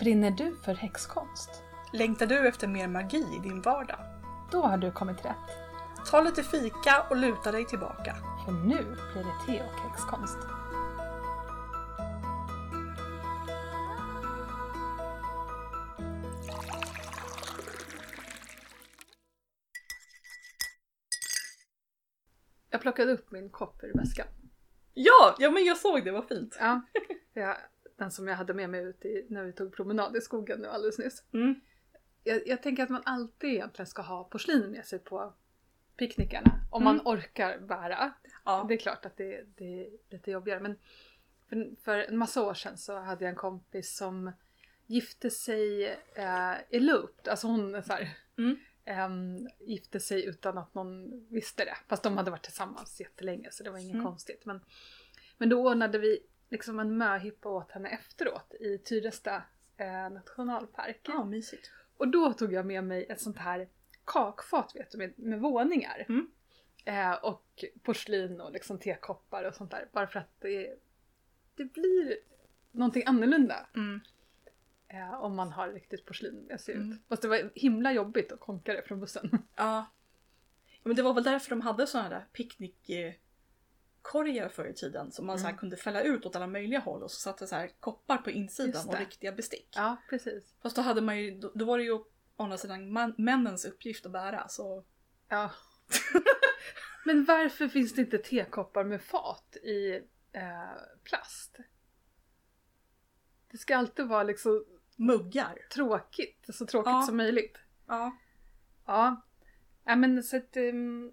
Brinner du för häxkonst? Längtar du efter mer magi i din vardag? Då har du kommit rätt. Ta lite fika och luta dig tillbaka. För nu blir det te och häxkonst. Jag plockade upp min kopp ur väskan. Ja, ja men jag såg det, vad fint. Ja, jag, den som jag hade med mig ut i, när vi tog promenad i skogen nu alldeles nyss. Mm. Jag, jag tänker att man alltid egentligen ska ha porslin med sig på picknickarna. Om Mm. man orkar bära. Ja. Det är klart att det, det är lite jobbigare men för, för en massa år sedan så hade jag en kompis som gifte sig eh, eloped, alltså hon så här, Mm. ehm, gifte sig utan att någon visste det. Fast de hade varit tillsammans jättelänge så det var inget Mm. konstigt. Men, men då ordnade vi liksom en möhippa åt henne efteråt i Tyresta eh, nationalpark. Ja, mysigt. Och då tog jag med mig ett sånt här kakfat vet du, med, med våningar. Mm. Eh, och porslin och liksom tekoppar och sånt där. Bara för att det, det blir någonting annorlunda Mm. eh, om man har riktigt porslin med sig Mm. ut. Fast det var himla jobbigt att konka det från bussen. Ja. Men det var väl därför de hade såna där picknickkorgar förr i tiden som man så Mm. kunde fälla ut åt alla möjliga håll och så satt det så här koppar på insidan och riktiga bestick. ja, precis. Fast då hade man ju, då, då var det ju å andra sidan man, männens uppgift att bära så Ja. Men varför finns det inte tekoppar med fat i eh, plast? Det ska alltid vara liksom muggar. tråkigt, så tråkigt Ja. som möjligt. Ja. Ja. ja men så att, ehm,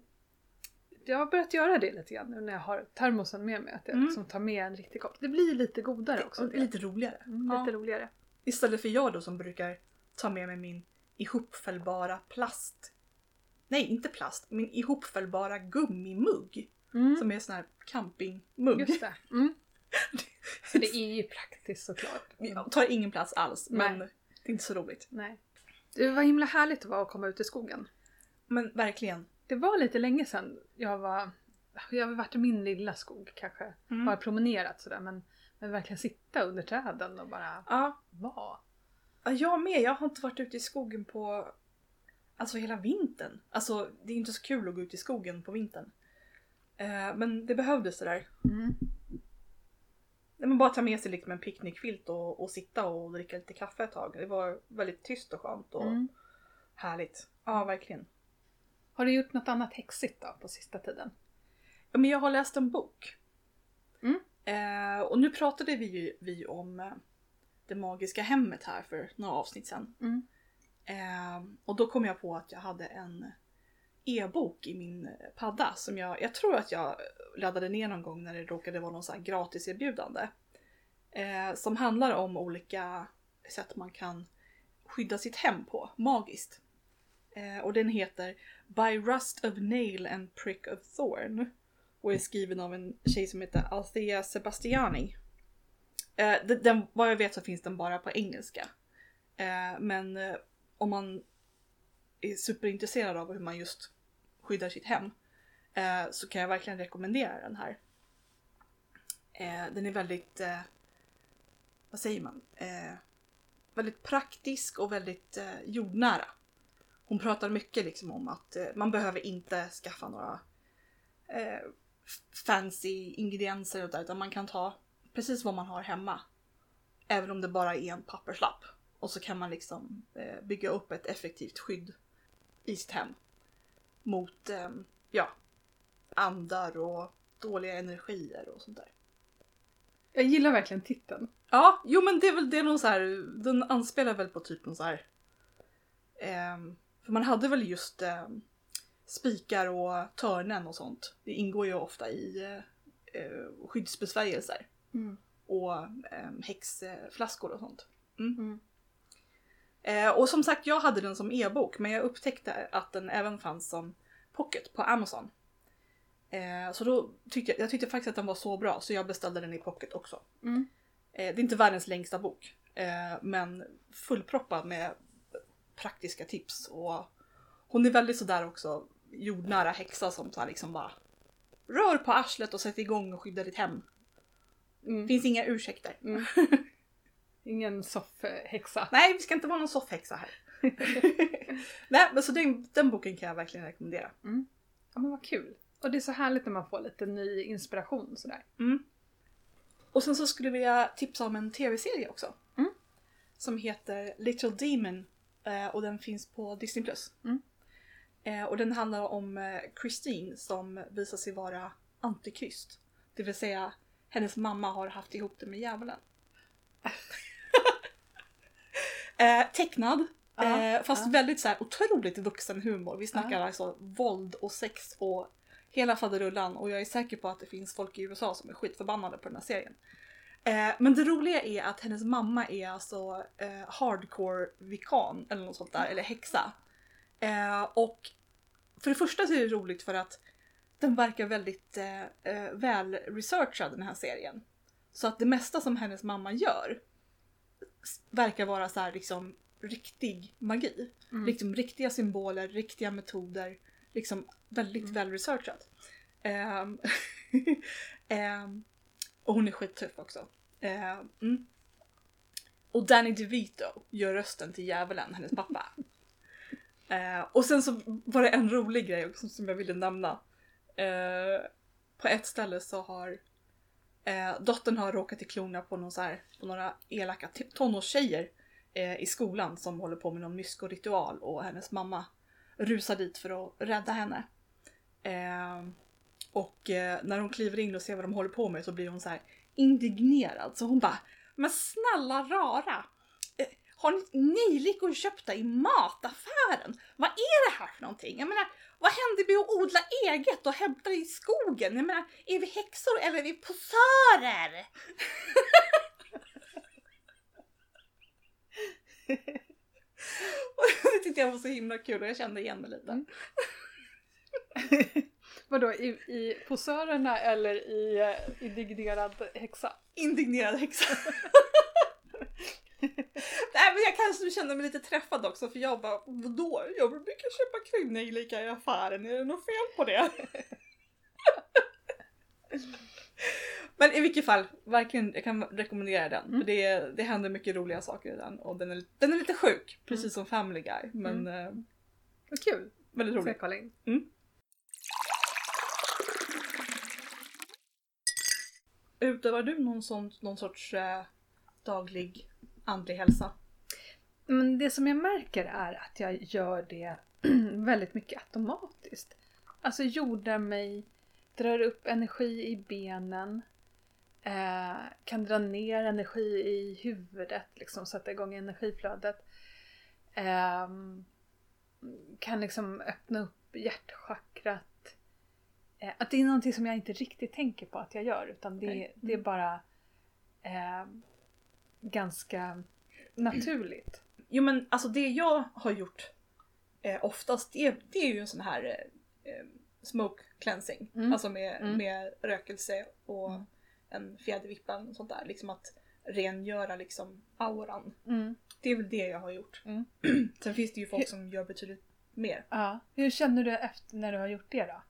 jag har börjat göra det lite grann nu när jag har termosen med mig. Att jag Mm. liksom tar med en riktig kopp. Det blir lite godare också. Och lite roligare. Mm, Ja. lite roligare. Istället för jag då som brukar ta med mig min ihopfällbara plast. Nej, inte plast. Min ihopfällbara gummimugg. Mm. Som är sån här campingmugg. Just det. Mm. Så det är ju praktiskt såklart. Jag tar ingen plats alls men Nej. det är inte så roligt. Nej. Det var himla härligt att vara och komma ut i skogen. Men verkligen. Det var lite länge sedan jag var... Jag har varit i min lilla skog kanske. Mm. Bara promenerat sådär men, men verkligen sitta under träden och bara Ja, vara. Ja, jag med. Jag har inte varit ute i skogen på alltså hela vintern. Alltså det är inte så kul att gå ut i skogen på vintern. Eh, men det behövdes det där. Mm. Nej, men bara ta med sig liksom en picknickfilt och, och sitta och dricka lite kaffe ett tag. Det var väldigt tyst och skönt och Mm. härligt. Ja, verkligen. Har du gjort något annat häxigt då på sista tiden? Ja, men jag har läst en bok. Mm. Eh, och nu pratade vi ju vi om eh, det magiska hemmet här för några avsnitt sedan. Mm. Eh, och då kom jag på att jag hade en e-bok i min padda som jag, jag tror att jag laddade ner någon gång när det råkade vara någon sån här gratiserbjudande. Eh, som handlar om olika sätt man kan skydda sitt hem på, magiskt. Eh, och den heter By Rust of Nail and Prick of Thorn. Och är skriven av en tjej som heter Althea Sebastiani. Eh, den, vad jag vet så finns den bara på engelska. Eh, men om man är superintresserad av hur man just skyddar sitt hem så kan jag verkligen rekommendera den här. Den är väldigt, vad säger man, väldigt praktisk och väldigt jordnära. Hon pratar mycket liksom om att eh, man behöver inte skaffa några eh, fancy ingredienser och där, utan man kan ta precis vad man har hemma. Även om det bara är en papperslapp. Och så kan man liksom eh, bygga upp ett effektivt skydd i sitt hem. Mot eh, ja, andar och dåliga energier och sånt där. Jag gillar verkligen titeln. Ja, jo men det är väl det är någon så här, den anspelar väl på typ någon så här. ehm, för man hade väl just ehm, spikar och törnen och sånt. Det ingår ju ofta i eh, eh, skyddsbesvärjelser Mm. och eh, häxflaskor och sånt. Mm. Mm. Eh, och som sagt, jag hade den som e-bok men jag upptäckte att den även fanns som pocket på Amazon. Eh, så då tyckte jag, jag tyckte faktiskt att den var så bra så jag beställde den i pocket också. Mm. Eh, det är inte världens längsta bok eh, men fullproppad med praktiska tips och hon är väldigt sådär också jordnära häxa som så liksom bara rör på arslet och sätter igång och skyddar ditt hem. Mm. Finns inga ursäkter. Mm. Ingen soffhäxa. Nej, vi ska inte vara någon soffhäxa här. Nej, men så den, den boken kan jag verkligen rekommendera. Ja men vad kul. Och det är så härligt när man får lite ny inspiration sådär. Mm. Och sen så skulle jag vilja tipsa om en tv-serie också. Mm. Som heter Little Demon och den finns på Disney+. Mm. Eh, Och den handlar om eh, Christine som visar sig vara antikrist. Det vill säga hennes mamma har haft ihop det med djävulen. eh, tecknad. Ja, eh, fast ja. väldigt så här otroligt vuxen humor. Vi snackar Ja. alltså våld och sex och hela faderullan och jag är säker på att det finns folk i USA som är skitförbannade på den här serien. Eh, men det roliga är att hennes mamma är alltså eh, hardcore vikan eller något sånt där, eller häxa. Eh, och för det första så är det roligt för att den verkar väldigt eh, eh, väl researchad den här serien. Så att det mesta som hennes mamma gör verkar vara så här liksom riktig magi. Mm. Liksom riktiga symboler, riktiga metoder. Liksom väldigt Mm. väl researchat. Ehm, ehm, och hon är skittuff också. Ehm, mm. Och Danny DeVito gör rösten till djävulen, hennes pappa. Eh, och sen så var det en rolig grej också som jag ville nämna. Eh, på ett ställe så har eh, dottern har råkat i klorna på, någon här, på några elaka tonårstjejer eh, i skolan som håller på med någon myskoritual och hennes mamma rusar dit för att rädda henne. Eh, och eh, när hon kliver in och ser vad de håller på med så blir hon så här indignerad så hon bara Men snälla rara! Eh, har ni nejlikor köpta i mataffären? Vad är det här för någonting? Jag menar, vad händer med att odla eget och hämta i skogen? Jag menar, är vi häxor eller är vi posörer? Och det tyckte jag var så himla kul och jag kände igen mig lite. Mm. Vadå, i, i posörerna eller i uh, indignerad häxa? Indignerad häxa. Nej men jag kanske kände mig lite träffad också för jag bara vadå? Jag brukar köpa kvinnnejlikar i affären, är det något fel på det? men i vilket fall, verkligen jag kan rekommendera den. Mm. För det, det händer mycket roliga saker i den och den är, den är lite sjuk, precis Mm. som Family Guy. Men eh, Vad kul! väldigt Ska roligt. jag kolla in? Utövar du någon, sån, någon sorts eh, daglig andlig hälsa? Men det som jag märker är att jag gör det väldigt mycket automatiskt. Alltså jordar mig, drar upp energi i benen, eh, kan dra ner energi i huvudet, liksom sätta igång energiflödet. Eh, kan liksom öppna upp hjärtchakrat. Eh, att det är någonting som jag inte riktigt tänker på att jag gör utan det, Okej. det är bara eh, ganska naturligt. Jo men alltså det jag har gjort eh, oftast det, det är ju en sån här eh, eh, smoke cleansing. Mm. Alltså med, Mm. med rökelse och Mm. en fjädervippa och sånt där. Liksom att rengöra liksom auran. Mm. Det är väl det jag har gjort. Mm. Sen finns det ju folk som gör betydligt mer. Ja. Hur känner du efter när du har gjort det då?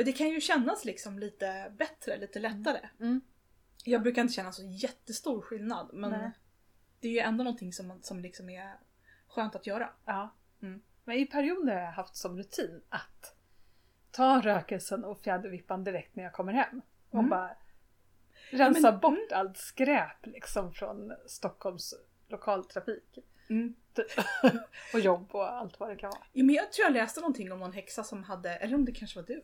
Men det kan ju kännas liksom lite bättre, lite lättare. Mm. Jag brukar inte känna så jättestor skillnad men Nej. det är ju ändå någonting som, som liksom är skönt att göra. Ja. Mm. Men i perioder har jag haft som rutin att ta rökelsen och fjädervippan direkt när jag kommer hem. Och Mm. bara rensa men- bort allt skräp liksom från Stockholms lokaltrafik. Mm. och jobb och allt vad det kan vara. Ja, men jag tror jag läste någonting om någon häxa som hade, eller om det kanske var du,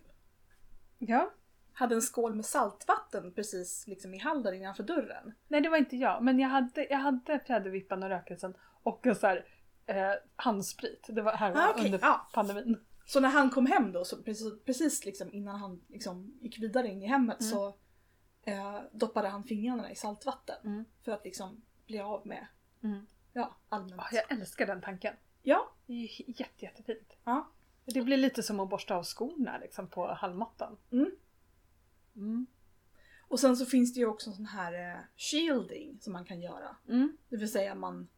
Ja. hade en skål med saltvatten precis liksom i hallen innanför dörren. Nej det var inte jag. Men jag hade, jag hade fjädervippan och rökelsen och en så här, eh, handsprit. Det var här Ah, okej, under ja. pandemin. Så när han kom hem då, så precis, precis liksom innan han liksom gick vidare in i hemmet Mm. så eh, doppade han fingrarna i saltvatten. Mm. För att liksom bli av med, Mm. ja, allmänt. Ah, jag älskar den tanken. Ja, Det är ju jätte, jättefint. ja. Det blir lite som att borsta av skorna liksom på halmmattan. Mm. Mm. Och sen så finns det ju också sån här eh, shielding som man kan göra. Mm. Det vill säga man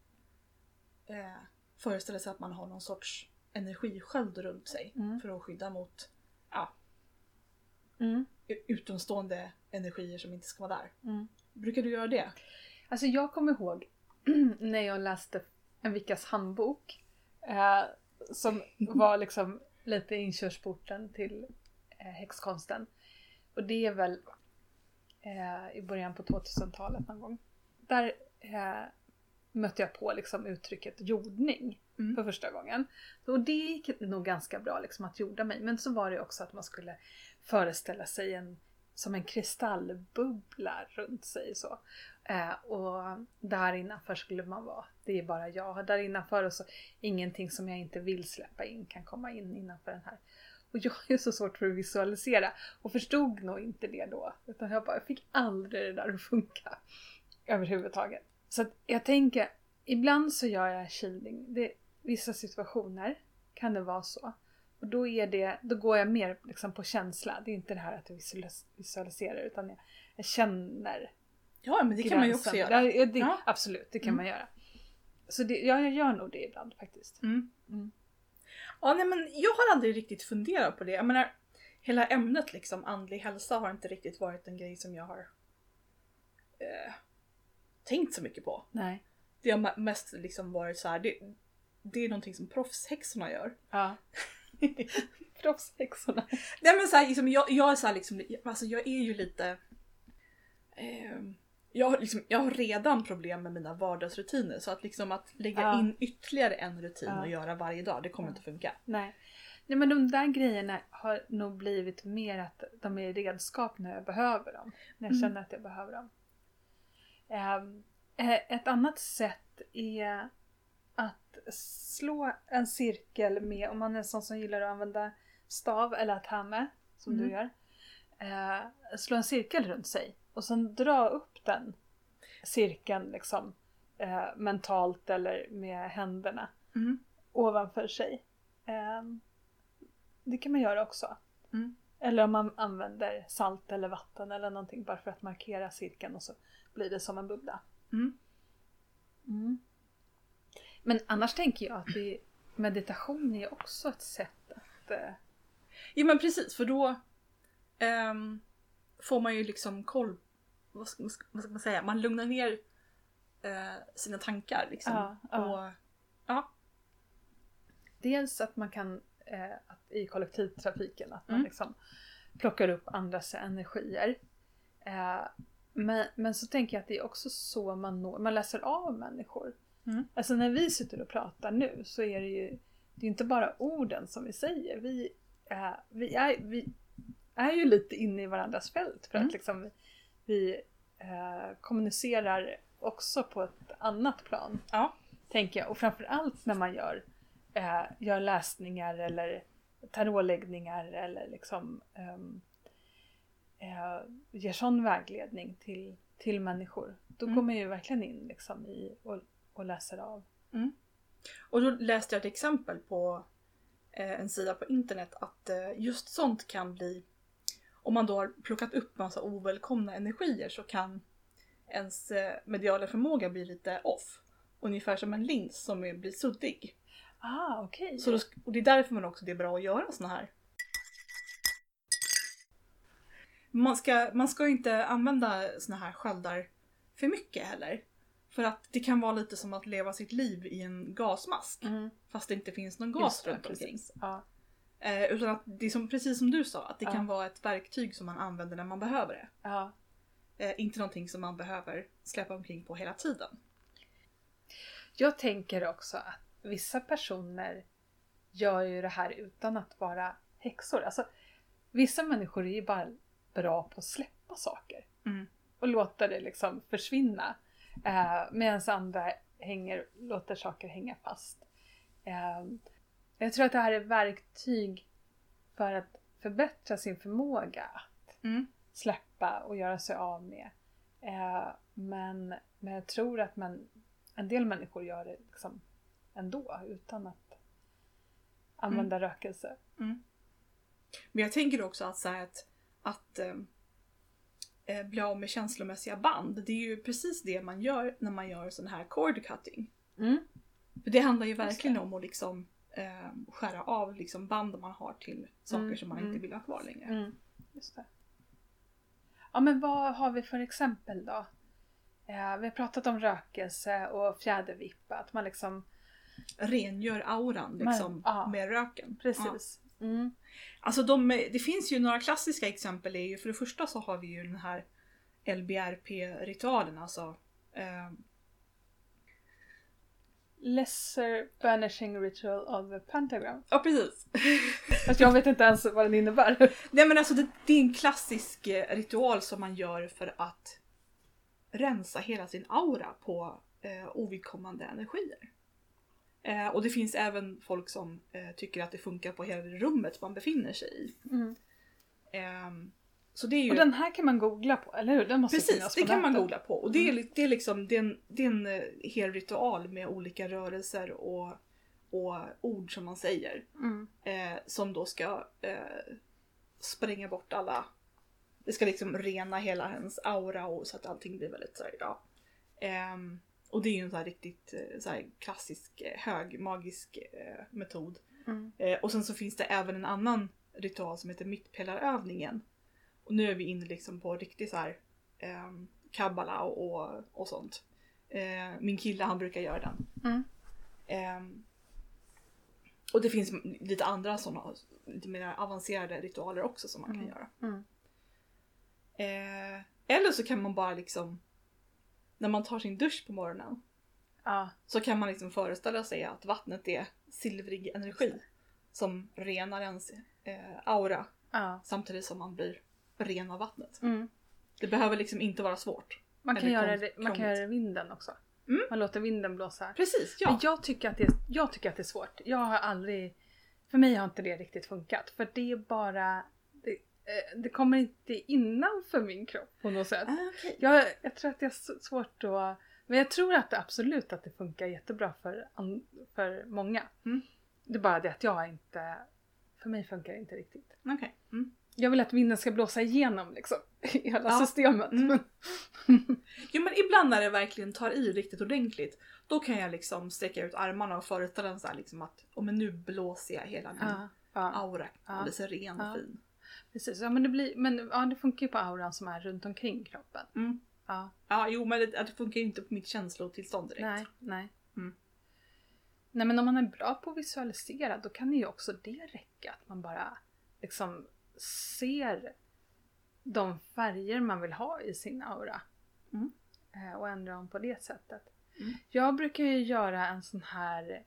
eh, föreställer sig att man har någon sorts energisköld runt sig Mm. för att skydda mot ja, Mm. utomstående energier som inte ska vara där. Mm. Brukar du göra det? Alltså jag kommer ihåg när jag läste en Vickas handbok. Eh, som var liksom lite inkörsporten till eh, häxkonsten. Och det är väl eh, i början på 2000-talet någon gång. Där eh, mötte jag på liksom uttrycket jordning Mm. för första gången. Och det gick nog ganska bra liksom att jorda mig. Men så var det också att man skulle föreställa sig en som en kristallbubbla runt sig så. Eh, och där innanför skulle man vara. Det är bara jag där innanför och så ingenting som jag inte vill släppa in kan komma in innanför den här. Och jag är så svårt för att visualisera och förstod nog inte det då. Utan jag bara jag fick aldrig det där att funka överhuvudtaget. Så att jag tänker, ibland så gör jag shielding. Det, vissa situationer kan det vara så. Och då, är det, då går jag mer liksom på känsla. Det är inte det här att jag visualis- visualiserar utan jag, jag känner Ja, men det kan man ju också gränsen. göra. Ja, det, Ja. Absolut, det kan Mm. man göra. Så det, ja, jag gör nog det ibland faktiskt. Mm. Mm. Ja, nej, men jag har aldrig riktigt funderat på det. Jag menar, hela ämnet liksom andlig hälsa har inte riktigt varit en grej som jag har eh, tänkt så mycket på. Nej. Det har mest liksom varit så här, det, det är någonting som proffshäxorna gör. Ja. Proffshäxorna. Nej men så här, liksom, jag, jag är så här, liksom, alltså jag är ju lite... Eh, jag, liksom, jag har redan problem med mina vardagsrutiner så att liksom att lägga Ja. in ytterligare en rutin Ja. och göra varje dag, det kommer Ja. inte funka. Nej. Nej men de där grejerna har nog blivit mer att de är redskap när jag behöver dem. När jag Mm. känner att jag behöver dem. Ehm, eh, ett annat sätt är slå en cirkel med, om man är en sån som gillar att använda stav eller att hamma, som Mm. du gör. Eh, slå en cirkel runt sig och sen dra upp den cirkeln liksom eh, mentalt eller med händerna Mm. ovanför sig. Ehm, det kan man göra också. Mm. Eller om man använder salt eller vatten eller någonting bara för att markera cirkeln och så blir det som en bubbla. Mm. Men annars tänker jag att det, meditation är också ett sätt att... eh, Ja men precis för då ehm, får man ju liksom koll, vad ska, vad ska man säga, man lugnar ner eh, sina tankar liksom. Ja, ja. Och, ja. Dels att man kan eh, att i kollektivtrafiken att man Mm. liksom plockar upp andras energier. Eh, men, men så tänker jag att det är också så man når, man läser av människor. Mm. Alltså när vi sitter och pratar nu så är det ju det är inte bara orden som vi säger. Vi, eh, vi, är, vi är ju lite inne i varandras fält för Mm. att liksom vi eh, kommunicerar också på ett annat plan. Ja. Tänker jag. Och framförallt när man gör, eh, gör läsningar eller tarotläggningar eller liksom ehm, eh, ger sån vägledning till, till människor. Då Mm. går man ju verkligen in liksom i och, och läser av. Och då läste jag ett exempel på eh, en sida på internet att eh, just sånt kan bli, om man då har plockat upp massa ovälkomna energier så kan ens eh, mediala förmåga bli lite off. Ungefär som en lins som blir suddig. Ah, okej. Så då, sk- och det är därför man också det är bra att göra såna här. Man ska, man ska inte använda såna här sköldar för mycket heller. För att det kan vara lite som att leva sitt liv i en gasmask. Mm, Fast det inte finns någon gas runt omkring. Ja. Eh, utan att det är som, precis som du sa, att det Ja. kan vara ett verktyg som man använder när man behöver det. Ja. Eh, inte någonting som man behöver släppa omkring på hela tiden. Jag tänker också att vissa personer gör ju det här utan att vara häxor. Alltså, vissa människor är ju bara bra på att släppa saker. Mm. och låta det liksom försvinna. Eh, Medan andra hänger, låter saker hänga fast. Eh, jag tror att det här är verktyg för att förbättra sin förmåga att Mm. släppa och göra sig av med. Eh, men, men jag tror att man, en del människor gör det liksom ändå utan att använda rökelse. Men jag tänker också att, så att, att eh, eh, bli av med känslomässiga band, det är ju precis det man gör när man gör sån här cord cutting. Mm. För det handlar ju verkligen om att liksom, eh, skära av liksom band man har till saker Mm, som man mm. inte vill ha kvar längre. Mm, just det. Ja men vad har vi för exempel då? Eh, vi har pratat om rökelse och fjädervippa. Att man liksom... Rengör auran liksom, ja. med röken. Ja. Mm. Alltså de, det finns ju några klassiska exempel. Är ju, för det första så har vi ju den här LBRP-ritualen. Alltså, eh, Lesser banishing ritual of a pentagram. ja precis. Fast jag vet inte ens vad den innebär. Nej men alltså det, det är en klassisk eh, ritual som man gör för att rensa hela sin aura på eh, ovidkommande energier. Eh, och det finns även folk som eh, tycker att det funkar på hela det rummet man befinner sig i. Mm. Ehm, så det är ju... Och den här kan man googla på, eller hur? Den måste Precis, finnas det på kan man googla på. Och det är, li- det är liksom det är en, det är en eh, hel ritual med olika rörelser och, och ord som man säger. Mm. Eh, som då ska eh, spränga bort alla... Det ska liksom rena hela hennes aura och så att allting blir väldigt så här, ja. Ehm, och det är ju en sån här riktigt eh, så här klassisk eh, hög magisk eh, metod. Mm. Eh, och sen så finns det även en annan ritual som heter mittpelarövningen. Och nu är vi inne liksom på riktigt så här ehm, kabbala och, och, och sånt. Eh, min kille han brukar göra den. Mm. Ehm, och det finns lite andra sådana lite mer avancerade ritualer också som man kan Mm. göra. Mm. Eh, eller så kan man bara liksom när man tar sin dusch på morgonen Ja. så kan man liksom föreställa sig att vattnet är silvrig energi som renar ens eh, aura ja. samtidigt som man blir ren av vattnet. Mm. Det behöver liksom inte vara svårt. Man, kan göra det, man kan göra det vinden också. Mm. Man låter vinden blåsa. Precis, Men ja. jag tycker, att det, jag tycker att det är svårt. Jag har aldrig... För mig har inte det riktigt funkat. För det är bara... Det, eh, det kommer inte innanför min kropp på något sätt. Ah, okej. Jag, jag tror att det är svårt att... Men jag tror att det absolut att det funkar jättebra för, för många. Mm. Det är bara det att jag inte... För mig funkar det inte riktigt. Okej. Mm. Jag vill att vinden ska blåsa igenom liksom. I hela Ja. systemet. Mm. Jo men ibland när det verkligen tar i riktigt ordentligt då kan jag liksom sträcka ut armarna och föreställa mig så liksom att oh, men nu blåser jag hela min Ja, aura Ja. alldeles ren och fin. Precis. Ja, men det, blir, men, ja, det funkar ju på auran som är runt omkring kroppen. Mm. Ja, Ja jo men det, det funkar ju inte på mitt känslotillstånd direkt. nej, nej. Mm. Nej men om man är bra på att visualisera då kan ju också det räcka. Att man bara liksom ser de färger man vill ha i sin aura. Mm. Eh, och ändra dem på det sättet. Mm. Jag brukar ju göra en sån här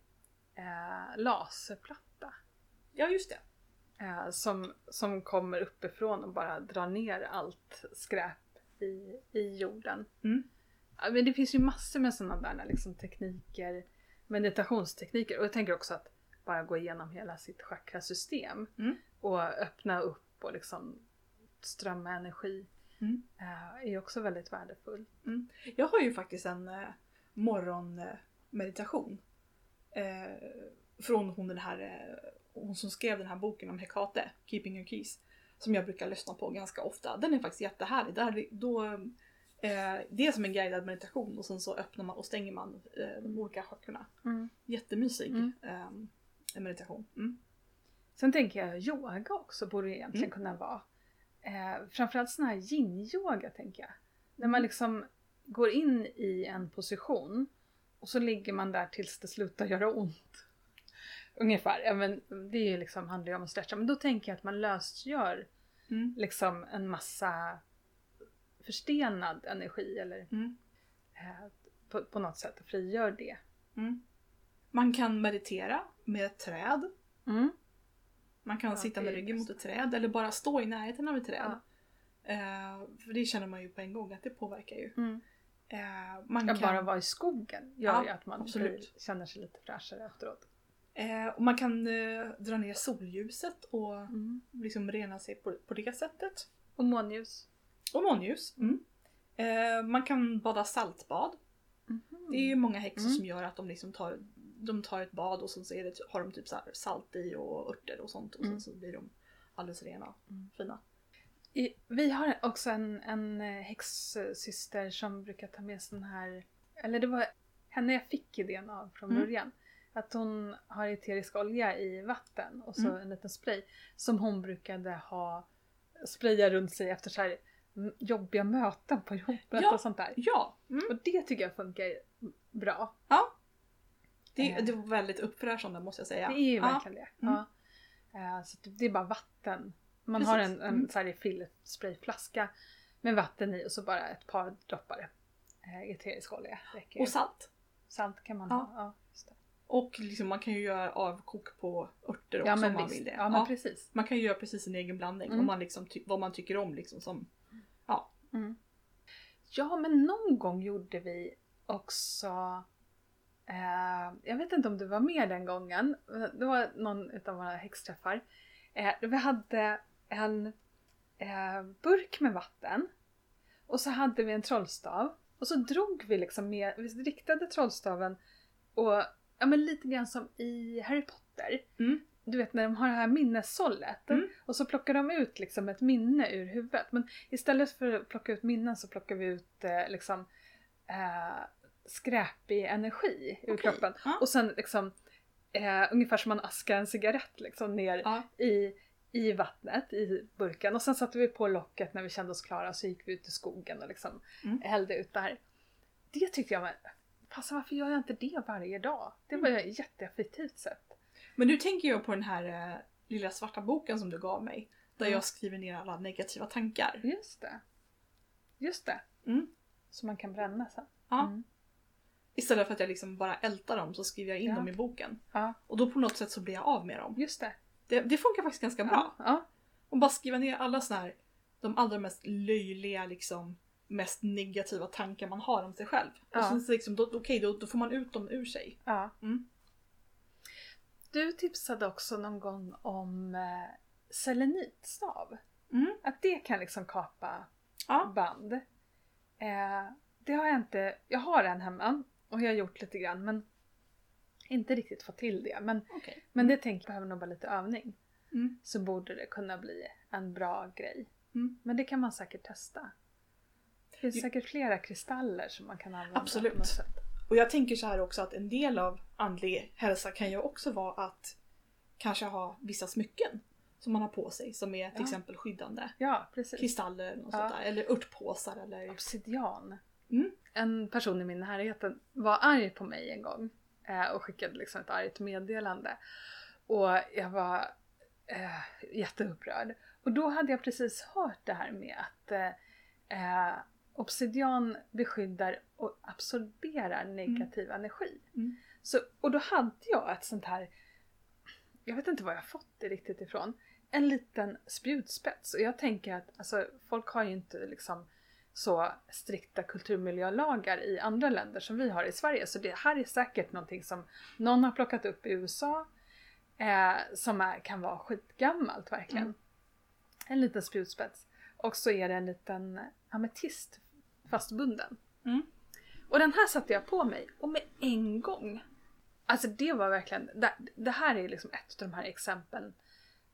eh, laserplatta. Ja just det. Eh, som, som kommer uppifrån och bara drar ner allt skräp i, i jorden. Mm. Ja, men det finns ju massor med sådana där liksom, tekniker, meditationstekniker och jag tänker också att bara gå igenom hela sitt chakrasystem Mm. och öppna upp och liksom strömma energi Mm. eh, är också väldigt värdefullt. Jag har ju faktiskt en eh, morgonmeditation. Eh, från hon den här, eh, hon som skrev den här boken om Hekate, Keeping Your Keys. Som jag brukar lyssna på ganska ofta. Den är faktiskt jättehärlig. Där, då, eh, det är som en guidad meditation och sen så öppnar man och stänger man eh, de olika chakrorna. Jättemysig Mm. eh, meditation. Mm. Sen tänker jag yoga också borde egentligen Mm. kunna vara. Eh, framförallt sån här yin-yoga tänker jag. När Mm. man liksom går in i en position och så ligger man där tills det slutar göra ont. Ungefär. Ja, men det är liksom, handlar ju om att stretcha. Men då tänker jag att man lösgör Mm. liksom en massa förstenad energi eller Mm. eh, på, på något sätt och frigör det. Mm. Man kan meditera med ett träd. Mm. Man kan Ja, sitta med ryggen mot ett träd eller bara stå i närheten av ett träd. Ja. Eh, för det känner man ju på en gång att det påverkar ju. Mm. Eh, man Ja, kan, bara vara i skogen gör ju att man blir, känner sig lite fräschare efteråt. Eh, och man kan eh, dra ner solljuset och Mm. liksom rena sig på, på det sättet. Och månljus. Och månljus. Mm. Eh, man kan bada saltbad. Det är ju många häxor Mm. som gör att de liksom tar, de tar ett bad och så så det, har de typ salt i och örter och sånt och Mm. sen så blir de alldeles rena Mm. fina. I, vi har också en, en eh, häxsyster som brukar ta med sån här, eller det var henne jag fick idén av från Mm. början. Att hon har eterisk olja i vatten och så Mm. en liten spray som hon brukade ha spraya runt sig efter så här jobbiga möten på jobbet Ja. och sånt där. Ja, mm. Och det tycker jag funkar bra. det, Eh. det var väldigt uppfräschande måste jag säga. Det är ju ja. verkligen det. Mm. Ja. Eh, Så det är bara vatten. Man Precis. har en, en Mm. så här refillsprayflaska med vatten i och så bara ett par droppar eh, eterisk olja. Och salt. Salt kan man Ja. ha. Ja. Och liksom, man kan ju göra avkok på örter också ja om man visst. vill det. Ja men Ja. precis. Man kan ju göra precis sin egen blandning. Mm. Om man liksom vad man tycker om liksom som... Mm. Ja men någon gång gjorde vi också eh, Jag vet inte om du var med den gången. Det var någon utav våra häxträffar. Eh, vi hade en eh, burk med vatten. Och så hade vi en trollstav. Och så drog vi liksom med, vi riktade trollstaven och ja men lite grann som i Harry Potter. Mm. Du vet när de har det här minnessållet. Mm. Och så plockar de ut liksom ett minne ur huvudet. Men istället för att plocka ut minnen så plockar vi ut eh, liksom eh, skräpig energi ur Okej. kroppen. Ja. Och sen liksom eh, ungefär som man askar en cigarett liksom ner Ja. i, i vattnet, i burken. Och sen satte vi på locket när vi kände oss klara så gick vi ut i skogen och liksom Mm. hällde ut det här. Det tyckte jag var, fast varför gör jag inte det varje dag? Det var Mm. ett jätteeffektivt sätt. Men nu tänker jag på den här eh, lilla svarta boken som du gav mig. Där Mm. jag skriver ner alla negativa tankar. Just det. Just det. Mm. Så man kan bränna sen. Ja. Mm. Istället för att jag liksom bara ältar dem så skriver jag in Ja. dem i boken. Ja, Och då på något sätt så blir jag av med dem. just det. Det, det funkar faktiskt ganska bra. Ja, ja. Och bara skriva ner alla såna här, de allra mest löjliga liksom, mest negativa tankar man har om sig själv. Ja. Och sen så liksom, då, okej, då, då får man ut dem ur sig. ja. Mm. Du tipsade också någon gång om eh, selenitstav. Mm. Att det kan liksom kapa Ja. band. Eh, det har jag inte, jag har en hemma och jag har gjort lite grann men inte riktigt fått till det. Men, Okej. men det tänker jag behöver nog bara lite övning. Mm. Så borde det kunna bli en bra grej. Mm. Men det kan man säkert testa. Det finns säkert flera kristaller som man kan använda. Absolut. Och jag tänker så här också att en del av andlig hälsa kan ju också vara att kanske ha vissa smycken som man har på sig som är till Ja. exempel skyddande. Ja, precis. Kristaller något Ja. sånt där. Eller örtpåsar eller... Obsidian. Mm. En person i min närhet var arg på mig en gång eh, och skickade liksom ett argt meddelande. Och jag var eh, jätteupprörd. Och då hade jag precis hört det här med att eh, eh, obsidian beskyddar och absorberar negativ energi. Mm. Så, och då hade jag ett sånt här, jag vet inte var jag fått det riktigt ifrån, en liten spjutspets. Och jag tänker att alltså, folk har ju inte liksom så strikta kulturmiljölagar i andra länder som vi har i Sverige. Så det här är säkert någonting som någon har plockat upp i USA eh, som är, kan vara skitgammalt verkligen. Mm. En liten spjutspets. Och så är det en liten ametist fastbunden. Mm. Och den här satte jag på mig och med en gång. Alltså det var verkligen, det, det här är liksom ett av de här exemplen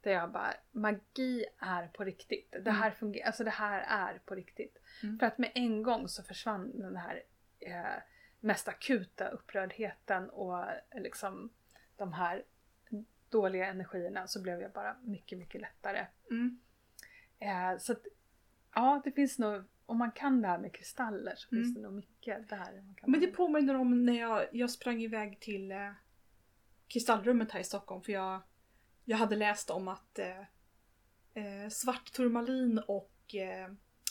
där jag bara, magi är på riktigt. Det här fungerar, alltså det här är på riktigt. Mm. För att med en gång så försvann den här eh, mest akuta upprördheten och eh, liksom de här dåliga energierna så blev jag bara mycket, mycket lättare. Mm. Eh, så att, ja, det finns nog, om man kan det här med kristaller så Mm. finns det nog mycket där. Man kan Men det påminner om när jag, jag sprang iväg till eh, Kristallrummet här i Stockholm för jag, jag hade läst om att eh, eh, svart turmalin och eh,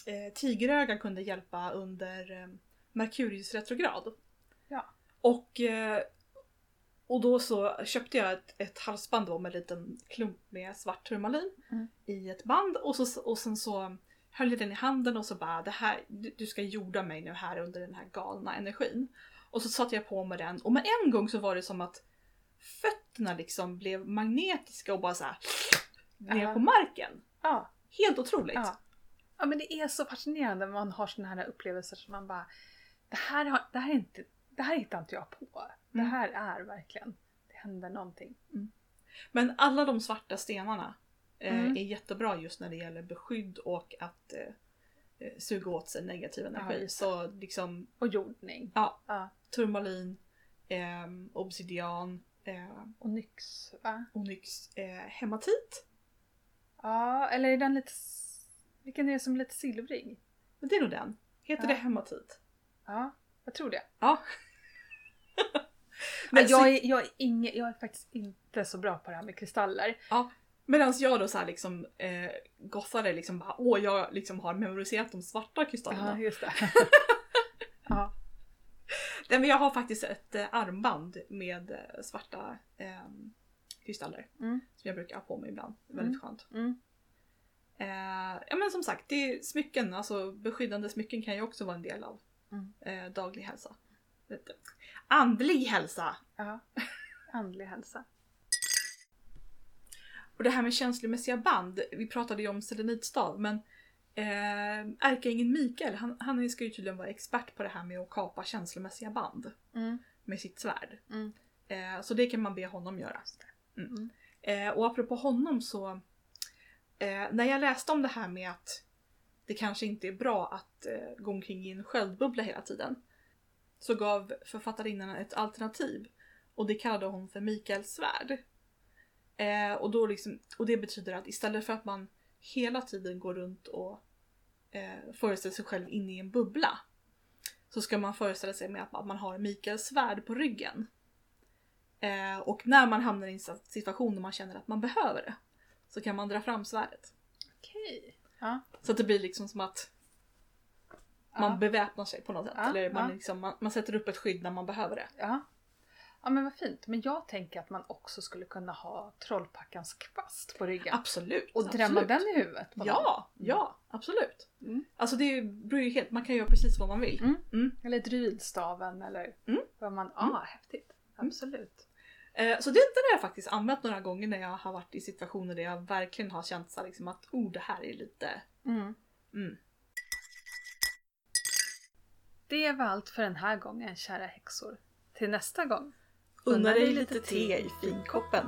eh, tigeröga kunde hjälpa under eh, Merkurius retrograd. Ja. Och, eh, och då så köpte jag ett, ett halsband med en liten klump med svart turmalin Mm. i ett band och, så, och sen så höll den i handen och så bara det här, du, ska jorda mig nu här under den här galna energin. Och så satte jag på mig den och med en gång så var det som att fötterna liksom blev magnetiska och bara så här ner på marken. Ja, Helt otroligt. ja. ja, men det är så fascinerande när man har såna här upplevelser som man bara, det här, har, det här, är inte, det här hittar inte jag på. Det Mm. här är verkligen, det händer någonting. Men alla de svarta stenarna Mm. är jättebra just när det gäller beskydd och att eh, eh, suga åt sig negativ Ja, energi. just så liksom Och jordning. Ja. ja. turmalin, eh, obsidian, eh, Och nyx, va? onyx, eh, hematit. Ja, eller är den lite... Vilken är det som är lite silvrig? Men det är nog den. Heter Ja. det hematit? Ja, jag tror det. Ja. Men Men jag, är, jag, är inge, jag är faktiskt inte så bra på det här med kristaller. Medan jag då så här liksom eh, gossade liksom bara åh jag liksom har memoriserat de svarta kristallerna. Ja, just det. ja. Nej, men jag har faktiskt ett eh, armband med eh, svarta eh, kristaller. Mm. Som jag brukar ha på mig ibland. Väldigt Mm. skönt. Mm. Eh, ja men som sagt, det är smycken, alltså beskyddande smycken kan ju också vara en del av Mm. eh, daglig hälsa. Andlig hälsa! ja. Andlig hälsa. Och det här med känslomässiga band, vi pratade ju om selenitstav men eh, ärkeängeln Mikael, han, han ska ju tydligen vara expert på det här med att kapa känslomässiga band Mm. med sitt svärd. Mm. Eh, så det kan man be honom göra. Mm. Mm. Eh, och apropå honom så, eh, när jag läste om det här med att det kanske inte är bra att eh, gå omkring i en sköldbubbla hela tiden. Så gav författarinnan ett alternativ och det kallade hon för Mikaels svärd. Eh, och, då liksom, och det betyder att istället för att man hela tiden går runt och eh, föreställer sig själv inne i en bubbla så ska man föreställa sig med att man- att man har Mikaels svärd på ryggen. Eh, och när man hamnar i en situation där man känner att man behöver det så kan man dra fram svärdet. Okej. Ja. Så att det blir liksom som att man Ja. beväpnar sig på något sätt. Ja, Eller man, ja. liksom, man, man sätter upp ett skydd när man behöver det. Ja. Ja men vad fint. Men jag tänker att man också skulle kunna ha trollpackans kvast på ryggen. Absolut! Och drämma absolut. den i huvudet på någon. Ja, ja absolut. Mm. Alltså det beror ju helt, man kan göra precis vad man vill. Mm. Mm. Eller druidstaven eller Mm. vad man... Ja, ah, häftigt. Absolut. Eh, så det, det har jag faktiskt använt några gånger när jag har varit i situationer där jag verkligen har känt så liksom att oh det här är lite... Mm. Mm. Det var allt för den här gången kära häxor. Till nästa gång. Unna dig lite te i finkoppen.